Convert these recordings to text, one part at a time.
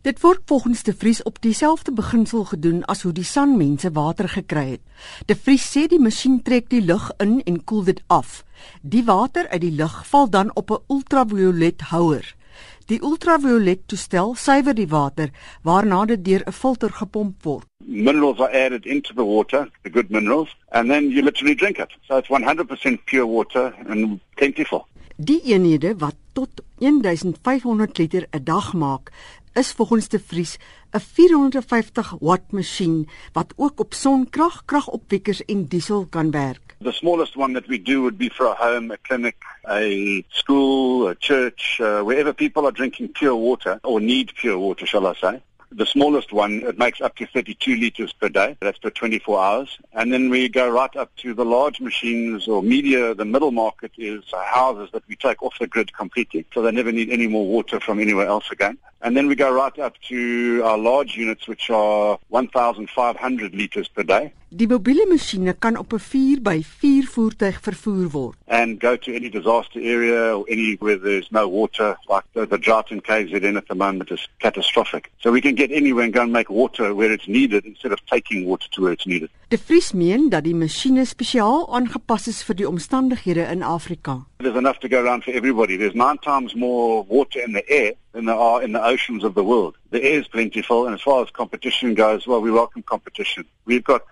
Dit word volgens De Vries op dieselfde beginsel gedoen as hoe die sanmense water gekry het. De Vries sê die masjien trek die lug in en koel dit af. Die water uit die lug val dan op 'n ultraviolet houer. Die ultraviolet toestel suiwer die water waarna dit deur 'n filter gepomp word. Minerals are added into the water, the good minerals, and then you literally drink it. So it's 100% pure water and plentiful. Die eenhede wat tot 1500 liter 'n dag maak, is volgens De Vries 'n 450 watt masjien wat ook op sonkrag, kragopwekkers en diesel kan werk. The smallest one that we do would be for a home, a clinic, a school, a church, uh, wherever people are drinking pure water or need pure water, shall I say. The smallest one, it makes up to 32 liters per day. That's for 24 hours. And then we go right up to the large machines or media. The middle market is houses that we take off the grid completely. So they never need any more water from anywhere else again. And then we go right up to our large units, which are 1,500 liters per day. Die mobiele masjiene kan op 'n 4 by 4 voertuig vervoer word. And go to any disaster area or any where there's no water, like the, the drought in KZN at the moment is catastrophic. So we can get anywhere and go and make water where it's needed instead of taking water to where it's needed. De Vries meen dat die masjiene spesiaal aangepas is vir die omstandighede in Afrika. There's enough to go around for everybody. There's nine times more water in the air than there are in the oceans of the world. The air is plentiful, and as far as competition goes, well, we welcome competition. We've got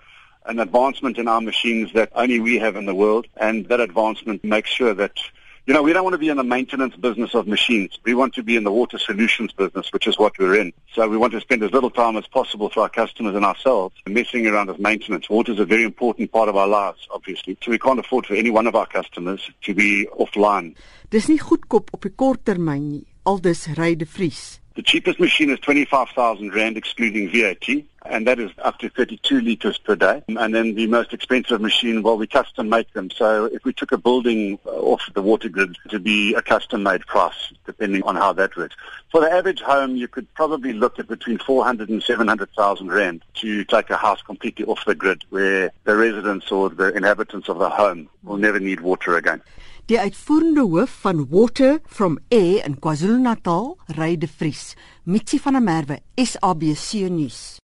an advancement in our machines that only we have in the world, and that advancement makes sure that you know, we don't want to be in the maintenance business of machines. We want to be in the water solutions business, which is what we're in. So we want to spend as little time as possible for our customers and ourselves messing around with maintenance. Water is a very important part of our lives, obviously. So we can't afford for any one of our customers to be offline. Dis nie goedkoop op die kort termyn nie. Aldus ry de Vries. The cheapest machine is 25,000 Rand excluding VAT, and that is up to 32 litres per day. And then the most expensive machine, well, we custom make them. So if we took a building uh, off the water grid to be a custom made price, depending on how that works. For the average home, you could probably look at between 400 and 700,000 Rand to take a house completely off the grid where the residents or the inhabitants of the home will never need water again. Die uitvoerende hoof van Water from Air in KwaZulu-Natal, Ry de Vries, Mitsi van der Merwe, SABC nuus.